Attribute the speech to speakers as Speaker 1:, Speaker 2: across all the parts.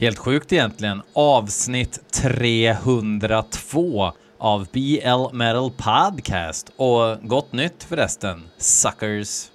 Speaker 1: Helt sjukt egentligen. Avsnitt 302 av BL Metal Podcast. Och gott nytt förresten, suckers.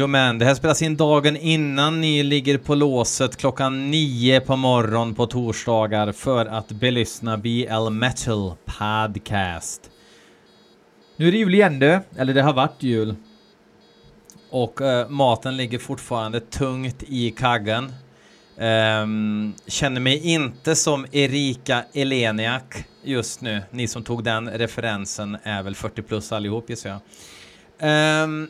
Speaker 1: Jo det här spelas in dagen innan ni ligger på låset klockan nio på morgon på torsdagar för att belyssna BL Metal Podcast. Nu är det jul igen du, eller det har varit jul. Och uh, maten ligger fortfarande tungt i kaggen. Um, känner mig inte som Erika Eleniak just nu. Ni som tog den referensen är väl 40 plus allihop gissar jag. Um,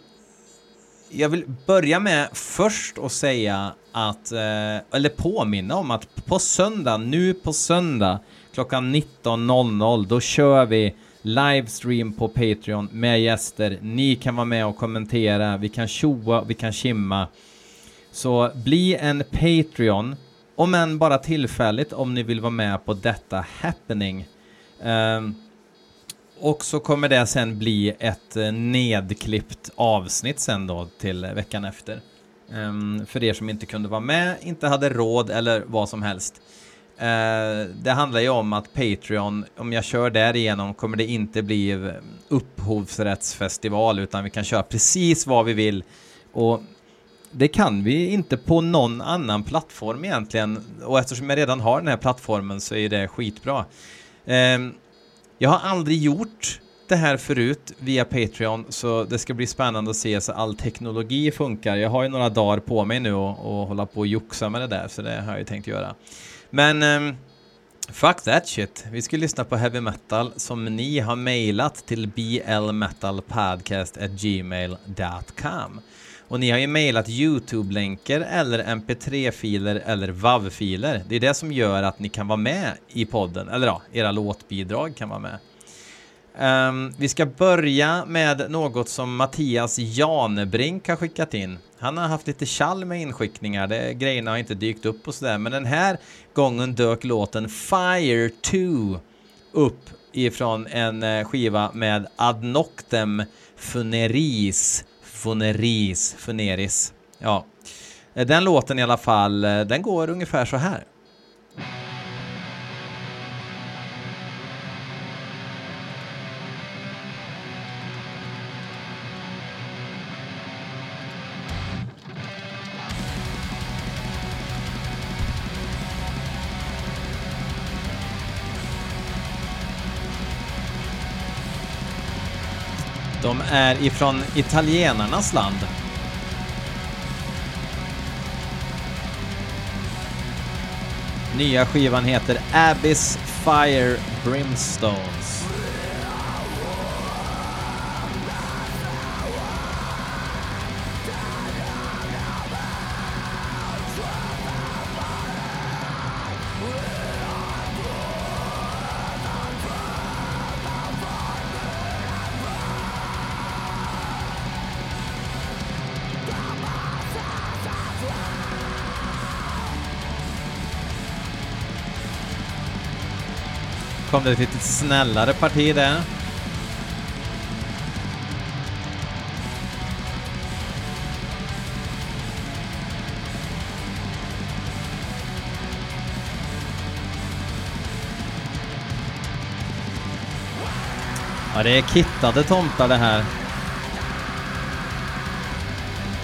Speaker 1: jag vill börja med först att säga att, eh, eller påminna om att på söndag, nu på söndag klockan 19.00, då kör vi livestream på Patreon med gäster. Ni kan vara med och kommentera, vi kan tjoa, vi kan kimma. Så bli en Patreon, om än bara tillfälligt om ni vill vara med på detta happening. Um, och så kommer det sen bli ett eh, nedklippt avsnitt sen då till veckan efter. Um, för er som inte kunde vara med, inte hade råd eller vad som helst. Uh, det handlar ju om att Patreon, om jag kör därigenom kommer det inte bli eh, upphovsrättsfestival utan vi kan köra precis vad vi vill. Och det kan vi inte på någon annan plattform egentligen. Och eftersom jag redan har den här plattformen så är det skitbra. Um, jag har aldrig gjort det här förut via Patreon, så det ska bli spännande att se så all teknologi funkar. Jag har ju några dagar på mig nu och, och hålla på och joxa med det där, så det har jag ju tänkt göra. Men um, fuck that shit. Vi ska lyssna på heavy metal som ni har mejlat till blmetalpodcast@gmail.com. Och ni har ju mejlat YouTube-länkar eller MP3-filer eller WAV-filer. Det är det som gör att ni kan vara med i podden, eller ja, era låtbidrag kan vara med. Um, vi ska börja med något som Mattias Janebrink har skickat in. Han har haft lite tjall med inskickningar, det, grejerna har inte dykt upp och sådär, men den här gången dök låten Fire 2 upp ifrån en eh, skiva med Ad Noctem Funeris Funeris, Funeris. Ja, den låten i alla fall, eh, den går ungefär så här. Är ifrån italienarnas land. Nya skivan heter Abyss Fire Brimstone. Kom det ett lite snällare parti där. Ja, det är kittade tomtar det här.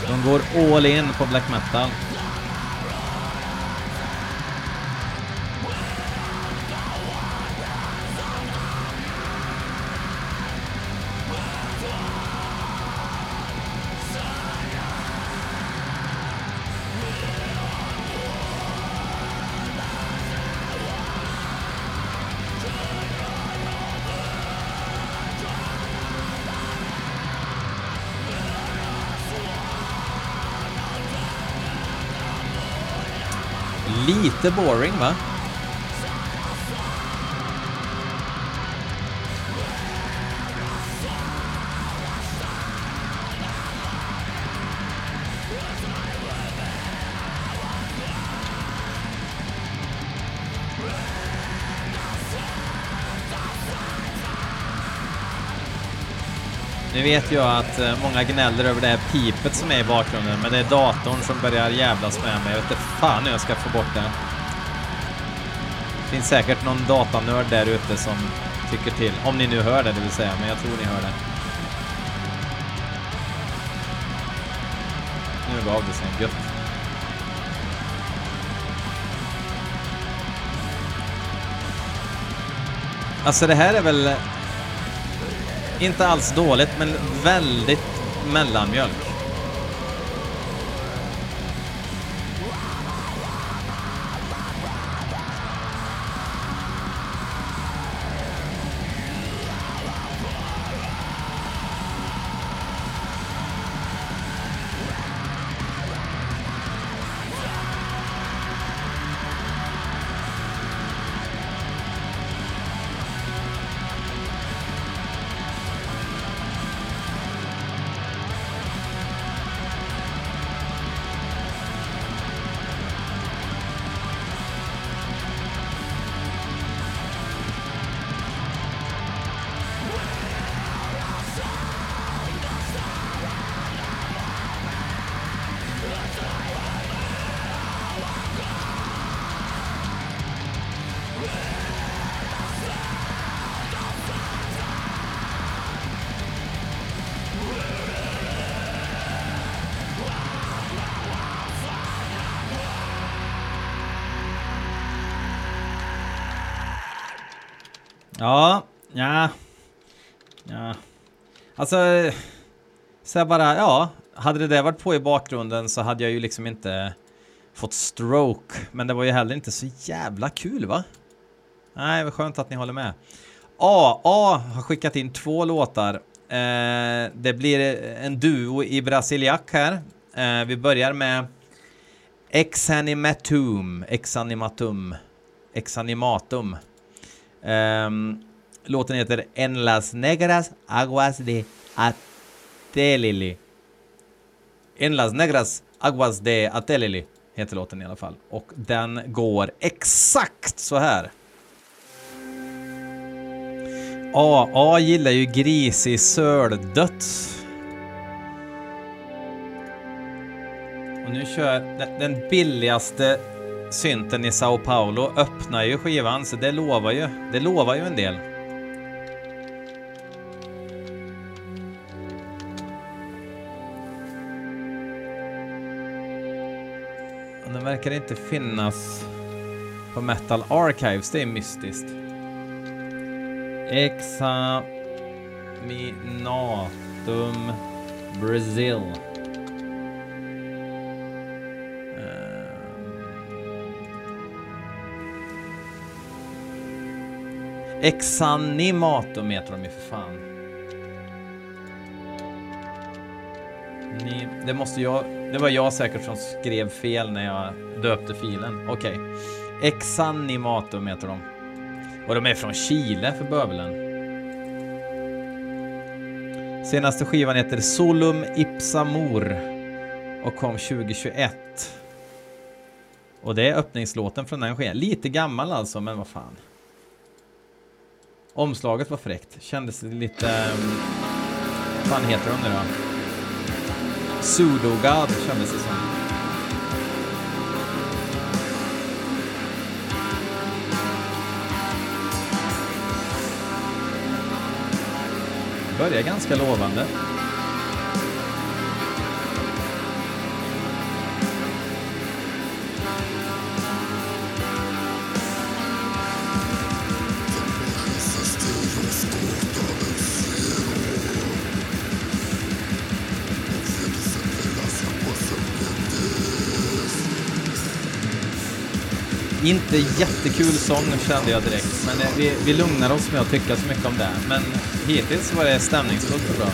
Speaker 1: De går all in på black metal. Lite boring va? Vet jag att eh, många gnäller över det här pipet som är i bakgrunden, men det är datorn som börjar jävlas med mig. Jag vet inte fan hur jag ska få bort det. Det finns säkert någon datanörd där ute som tycker till. Om ni nu hör det, det vill säga, men jag tror ni hör det. Nu gav det sig gött. Alltså det här är väl inte alls dåligt, men väldigt mellanmjölk. Ja, ja, ja. Alltså, så jag bara, ja, hade det där varit på i bakgrunden så hade jag ju liksom inte fått stroke. Men det var ju heller inte så jävla kul va? Nej, vad skönt att ni håller med. AA har skickat in två låtar. Eh, det blir en duo i brasiliak här. Eh, vi börjar med Exanimatum, Exanimatum, Exanimatum. Um, låten heter En las negras aguas de Atelili. En las negras aguas de Atelili heter låten i alla fall. Och den går exakt så här. A, A gillar ju grisig söldöds. Och nu kör den billigaste synten i Sao Paulo öppnar ju skivan, så det lovar ju. Det lovar ju en del. Och den verkar inte finnas på Metal Archives, det är mystiskt. Examinatum Brazil. Exanimatum heter de ju för fan. Ni, det måste jag... Det var jag säkert som skrev fel när jag döpte filen. Okej. Okay. Exanimatum heter de. Och de är från Chile för bövelen. Senaste skivan heter Solum Ipsamor och kom 2021. Och det är öppningslåten från den skivan. Lite gammal alltså, men vad fan. Omslaget var fräckt. Kändes lite... Ehm, vad fan heter de nu då? Sudogad kändes det som. Börjar ganska lovande. Inte jättekul sång kände jag direkt, men eh, vi, vi lugnar oss med att tycka så mycket om det. Men hittills var det stämningsfullt och bra.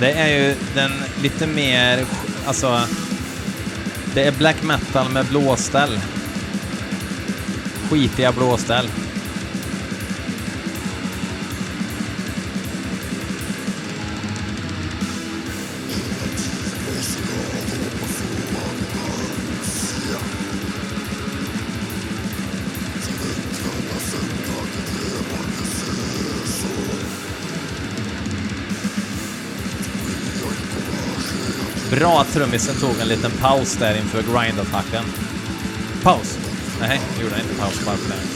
Speaker 1: Det är ju den lite mer, alltså, det är black metal med blåställ. Skitiga blåställ. Bra att trummisen tog en liten paus där inför grind-attacken. Paus? Nej, gjorde han inte paus bara för det.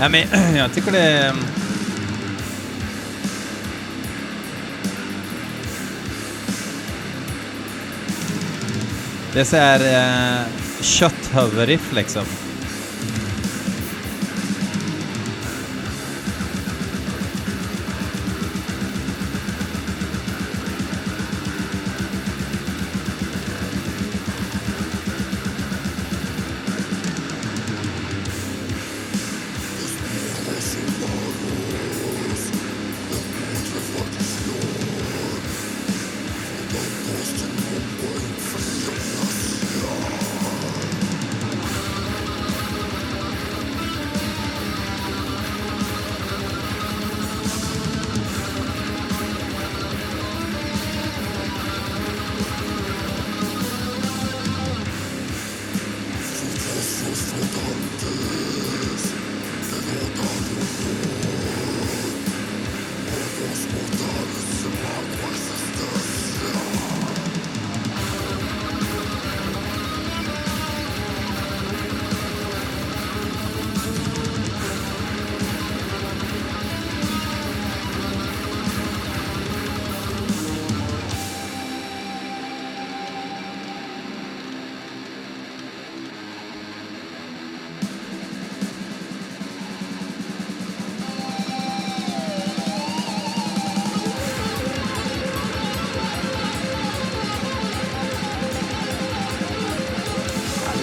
Speaker 1: Nej, men jag tycker det... Det är så här eh, kötthuvudriff liksom.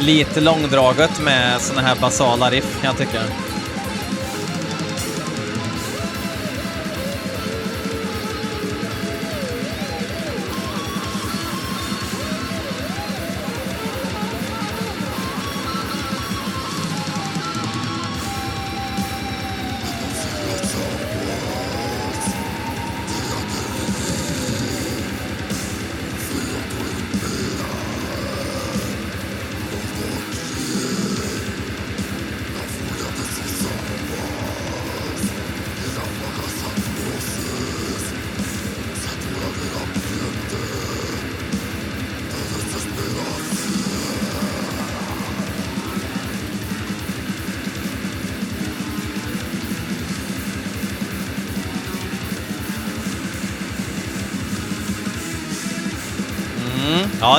Speaker 1: Lite långdraget med såna här basala riff kan jag tycka.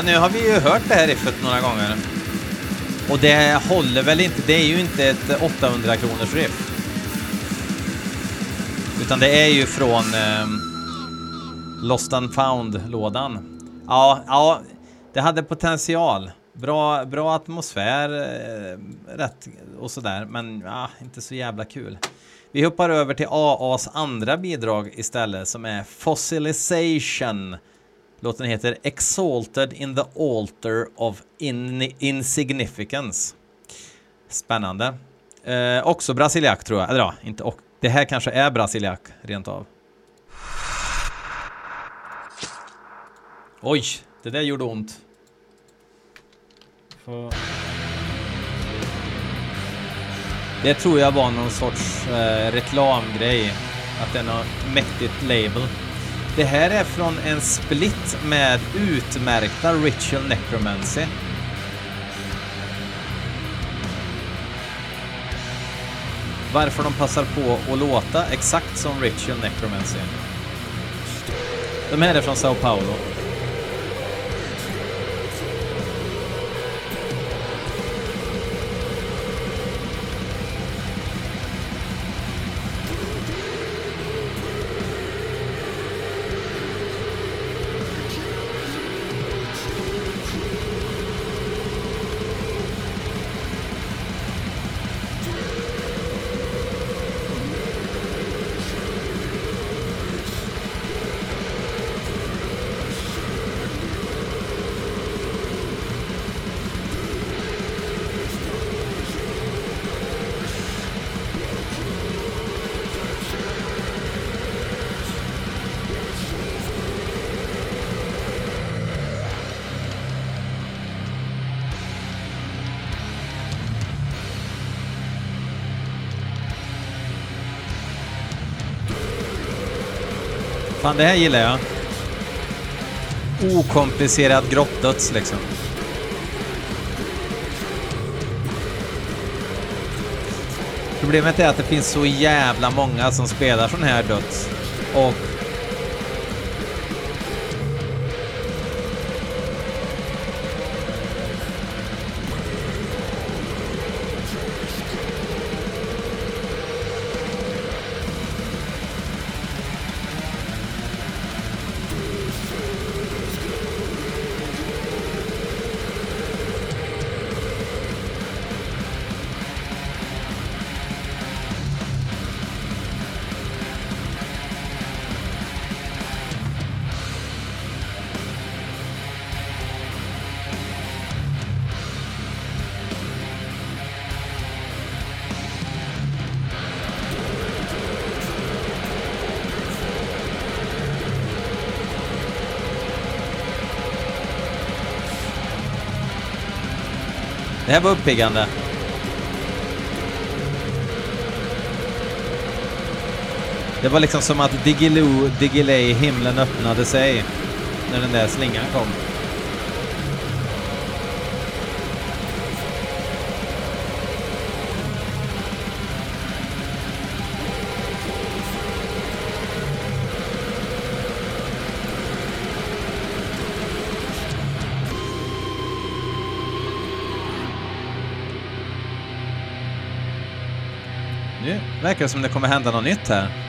Speaker 1: Nu har vi ju hört det här riffet några gånger. Och det håller väl inte, det är ju inte ett 800 kronors riff. Utan det är ju från eh, Lost and found-lådan. Ja, ja, det hade potential. Bra, bra atmosfär, eh, rätt och sådär, men ja, inte så jävla kul. Vi hoppar över till AAs andra bidrag istället som är Fossilization Låten heter Exalted in the Altar of in Insignificance. Spännande. Eh, också brasiliak tror jag. Eller ja, inte och. Det här kanske är brasiliak rent av. Oj, det där gjorde ont. För... Det tror jag var någon sorts eh, reklamgrej. Att det är något mäktigt label. Det här är från en split med utmärkta Ritual Necromancy. Varför de passar på att låta exakt som Ritual Necromancy. De här är från Sao Paulo. Fan, det här gillar jag. Okomplicerad grottdöds liksom. Problemet är att det finns så jävla många som spelar sån här döds. Och Det här var uppiggande. Det var liksom som att Digiloo, Digilay, himlen öppnade sig när den där slingan kom. Verkar det som det kommer hända något nytt här.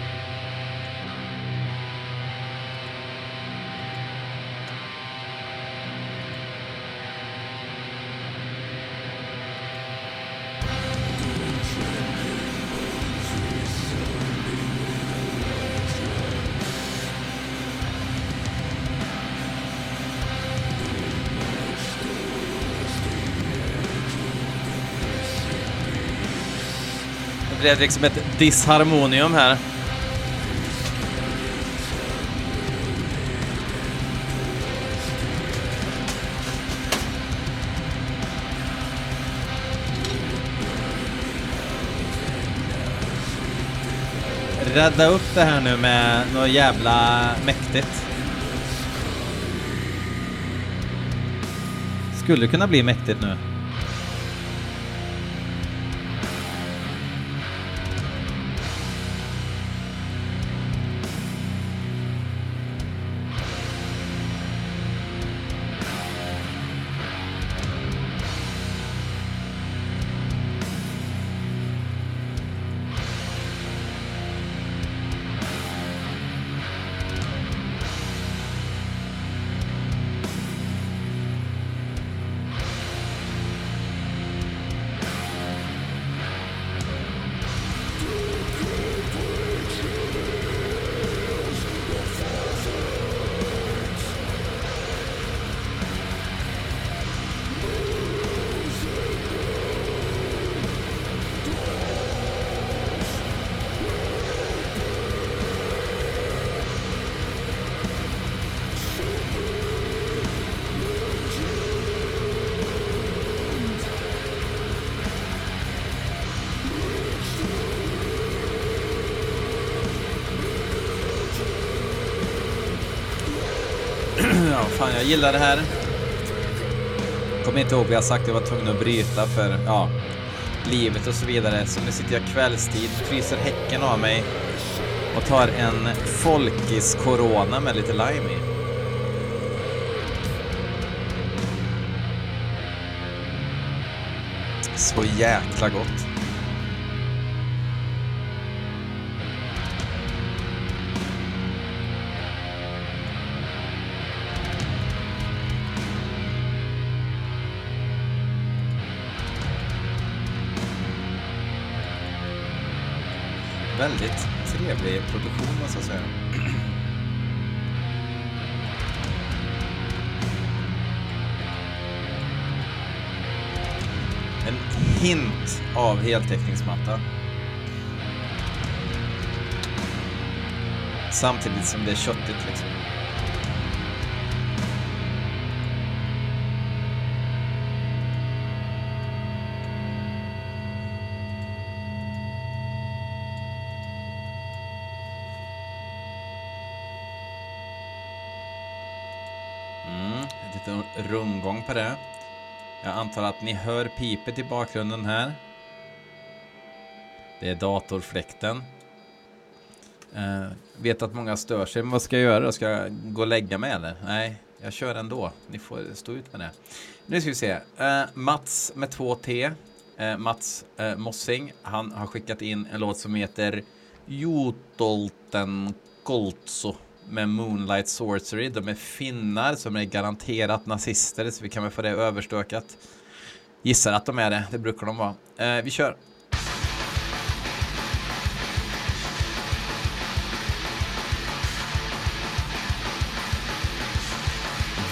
Speaker 1: Det är liksom ett disharmonium här. Rädda upp det här nu med något jävla mäktigt. Skulle kunna bli mäktigt nu. Fan jag gillar det här. Kommer inte ihåg vad jag sagt, jag var tvungen att bryta för, ja, livet och så vidare. Så nu sitter jag kvällstid, fryser häcken av mig och tar en Folkis Corona med lite lime i. Så jäkla gott. Väldigt trevlig produktion måste jag säga. En hint av heltäckningsmatta. Samtidigt som det är köttigt liksom. Igång på det. Jag antar att ni hör pipet i bakgrunden här. Det är datorfläkten. Eh, vet att många stör sig, men vad ska jag göra? Ska jag gå och lägga mig eller? Nej, jag kör ändå. Ni får stå ut med det. Nu ska vi se. Eh, Mats med två T. eh, Mats eh, Mossing. Han har skickat in en låt som heter Jotolten Koltso med Moonlight Sorcery. De är finnar som är garanterat nazister, så vi kan väl få det överstökat. Gissar att de är det, det brukar de vara. Eh, vi kör!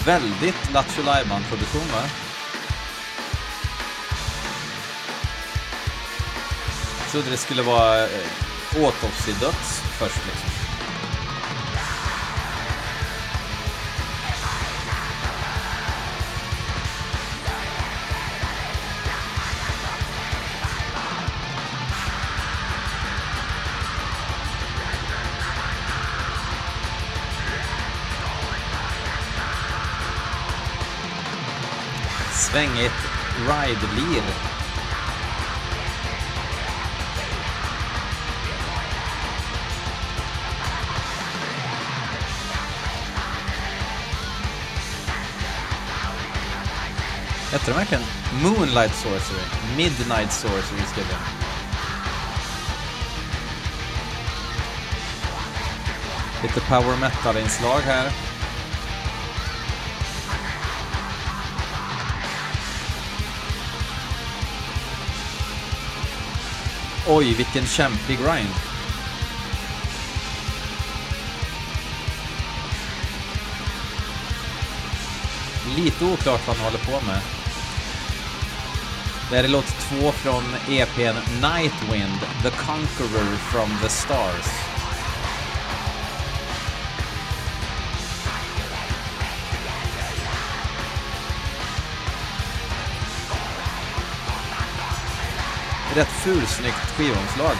Speaker 1: Väldigt Lattjo produktion va? Jag trodde det skulle vara eh, autopsy-döds först liksom. Svängigt ride-lir. Hette de verkligen Moonlight Sorcery? Midnight Sorcery skrev jag. Lite power metal-inslag här. Oj, vilken kämpig grind. Lite oklart vad han håller på med. Det här är låt två från EPn Nightwind, The Conqueror from the Stars. Rätt fulsnyggt skivomslag.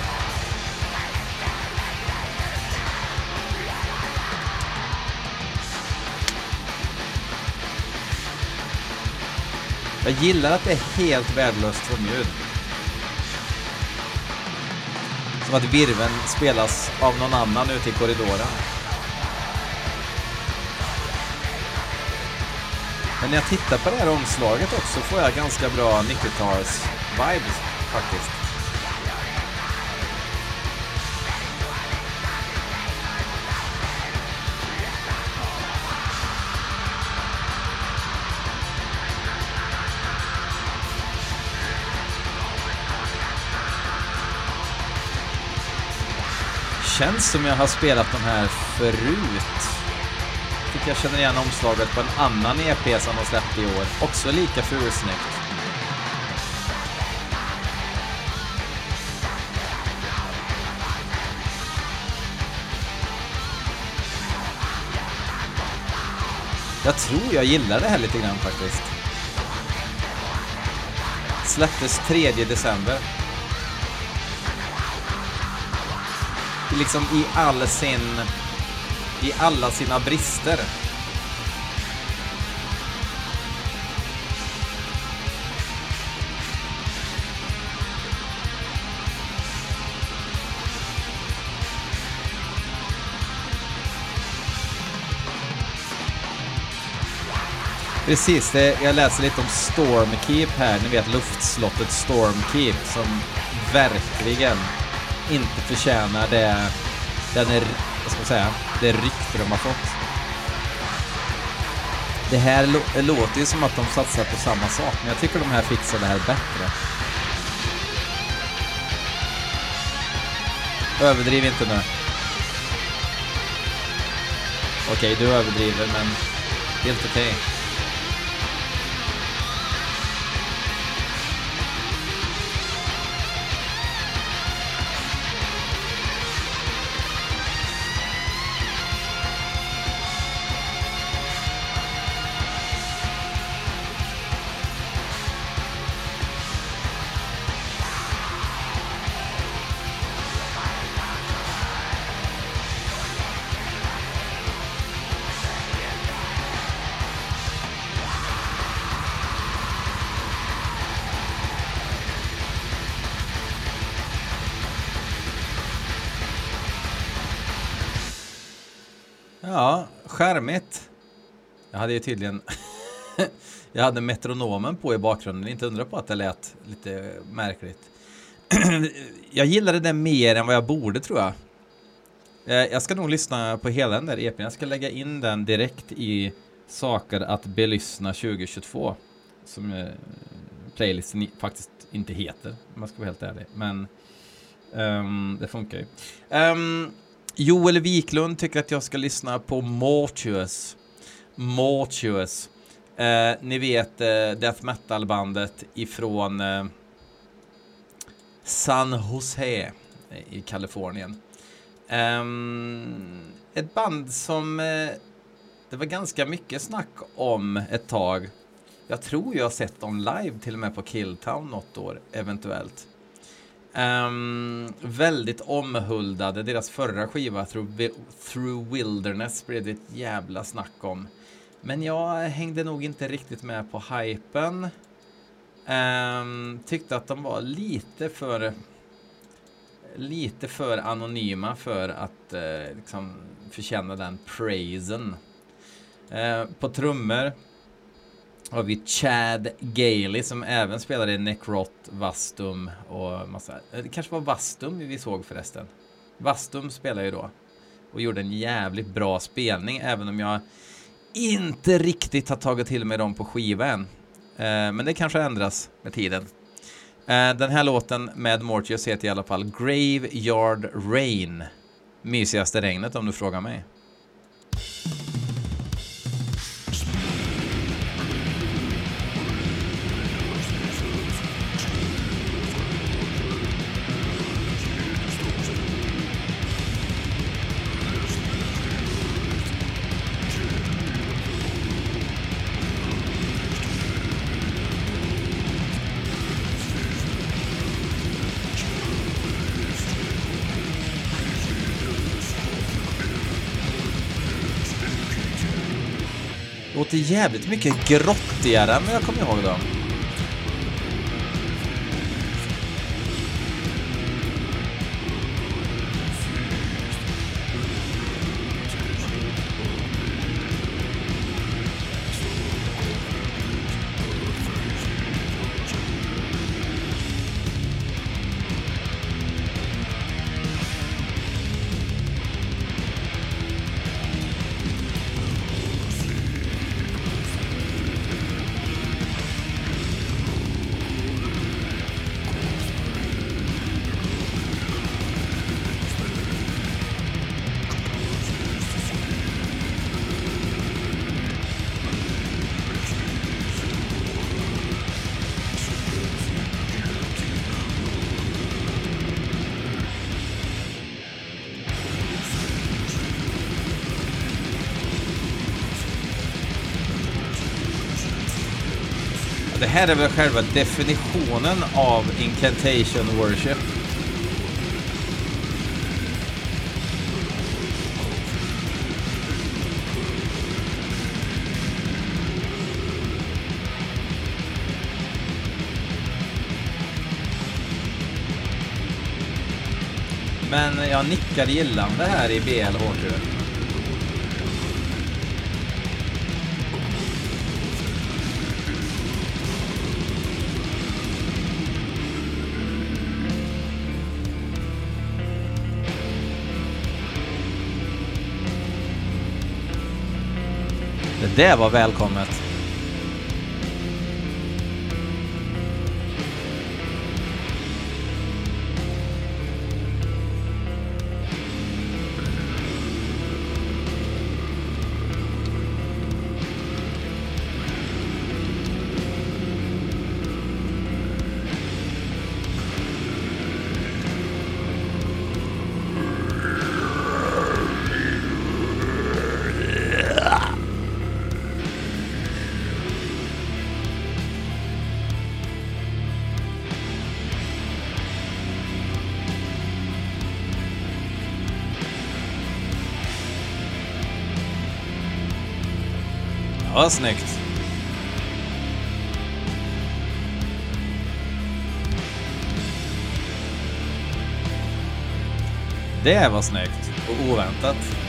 Speaker 1: Jag gillar att det är helt värdelöst trumljud. Som att virven spelas av någon annan ute i korridoren. Men när jag tittar på det här omslaget också får jag ganska bra 90-tals-vibes faktiskt. Känns som jag har spelat de här förut. Tycker jag känner igen omslaget på en annan EP som de släppte i år. Också lika fulsnyggt. Jag tror jag gillar det här lite grann faktiskt. Släpptes 3 december. Liksom i all sin... I alla sina brister. Precis, det, jag läser lite om Stormkeep här, ni vet luftslottet Stormkeep som verkligen inte förtjänar det, den är, vad ska man säga, det rykte de har fått. Det här låter ju som att de satsar på samma sak, men jag tycker de här fixar det här bättre. Överdriv inte nu. Okej, du överdriver, men helt okej. Okay. Hade ju tydligen... jag hade metronomen på i bakgrunden, inte undra på att det lät lite märkligt. jag gillade det mer än vad jag borde tror jag. Eh, jag ska nog lyssna på hela den där EPn. Jag ska lägga in den direkt i saker att belyssna 2022. Som eh, playlisten faktiskt inte heter, om jag ska vara helt ärlig. Men um, det funkar ju. Um, Joel Wiklund tycker att jag ska lyssna på Mortuous. Mortuous. Eh, ni vet eh, death metal-bandet ifrån eh, San Jose eh, i Kalifornien. Ehm, ett band som eh, det var ganska mycket snack om ett tag. Jag tror jag har sett dem live till och med på Killtown något år, eventuellt. Um, väldigt omhuldade. Deras förra skiva, Through, Through Wilderness, blev det ett jävla snack om. Men jag hängde nog inte riktigt med på hypen. Um, tyckte att de var lite för lite för anonyma för att uh, liksom förtjäna den praisen. Uh, på trummor har vi Chad Gailey som även spelade i Necrot, Vastum och massa... Eh, det kanske var Vastum vi såg förresten. Vastum spelade ju då och gjorde en jävligt bra spelning även om jag inte riktigt har tagit till mig dem på skiva än. Eh, men det kanske ändras med tiden. Eh, den här låten med Mortius heter i alla fall Graveyard Rain. Mysigaste regnet om du frågar mig. Jävligt mycket grottigare än jag kommer ihåg dem. Här är väl själva definitionen av incantation worship. Men jag nickar gillande här i BL hårt Det var välkommet. Ja, snyggt. Det var snyggt och oväntat.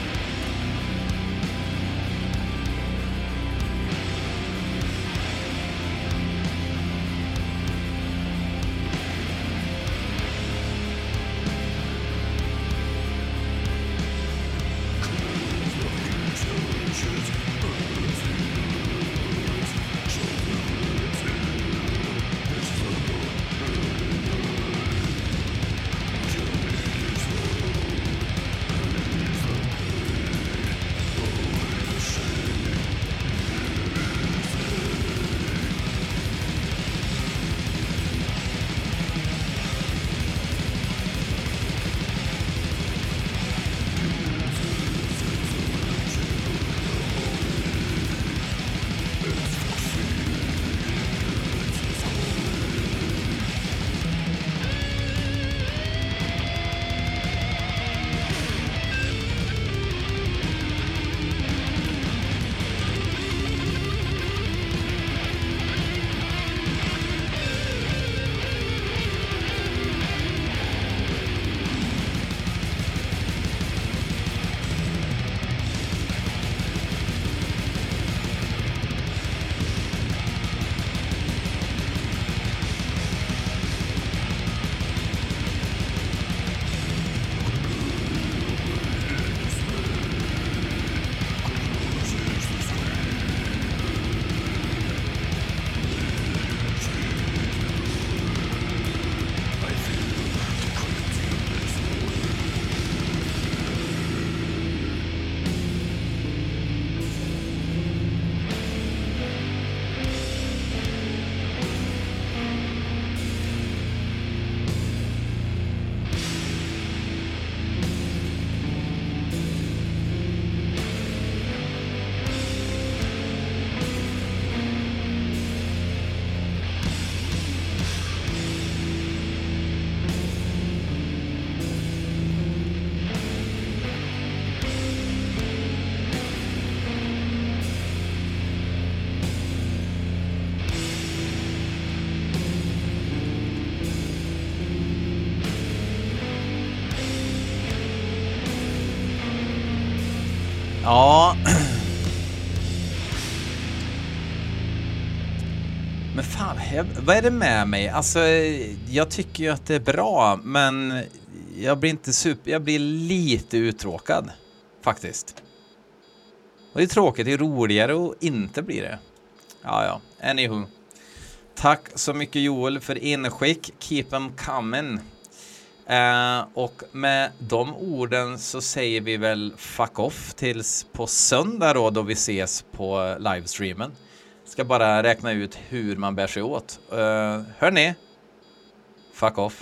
Speaker 1: Ja. Men fan, vad är det med mig? Alltså, jag tycker ju att det är bra, men jag blir inte super... Jag blir lite uttråkad, faktiskt. Och det är tråkigt, det är roligare att inte bli det. Ja, ja, anywho. Tack så mycket Joel för inskick. Keep them coming. Eh, och med de orden så säger vi väl fuck off tills på söndag då, då vi ses på livestreamen. Ska bara räkna ut hur man bär sig åt. Uh, hörni, fuck off.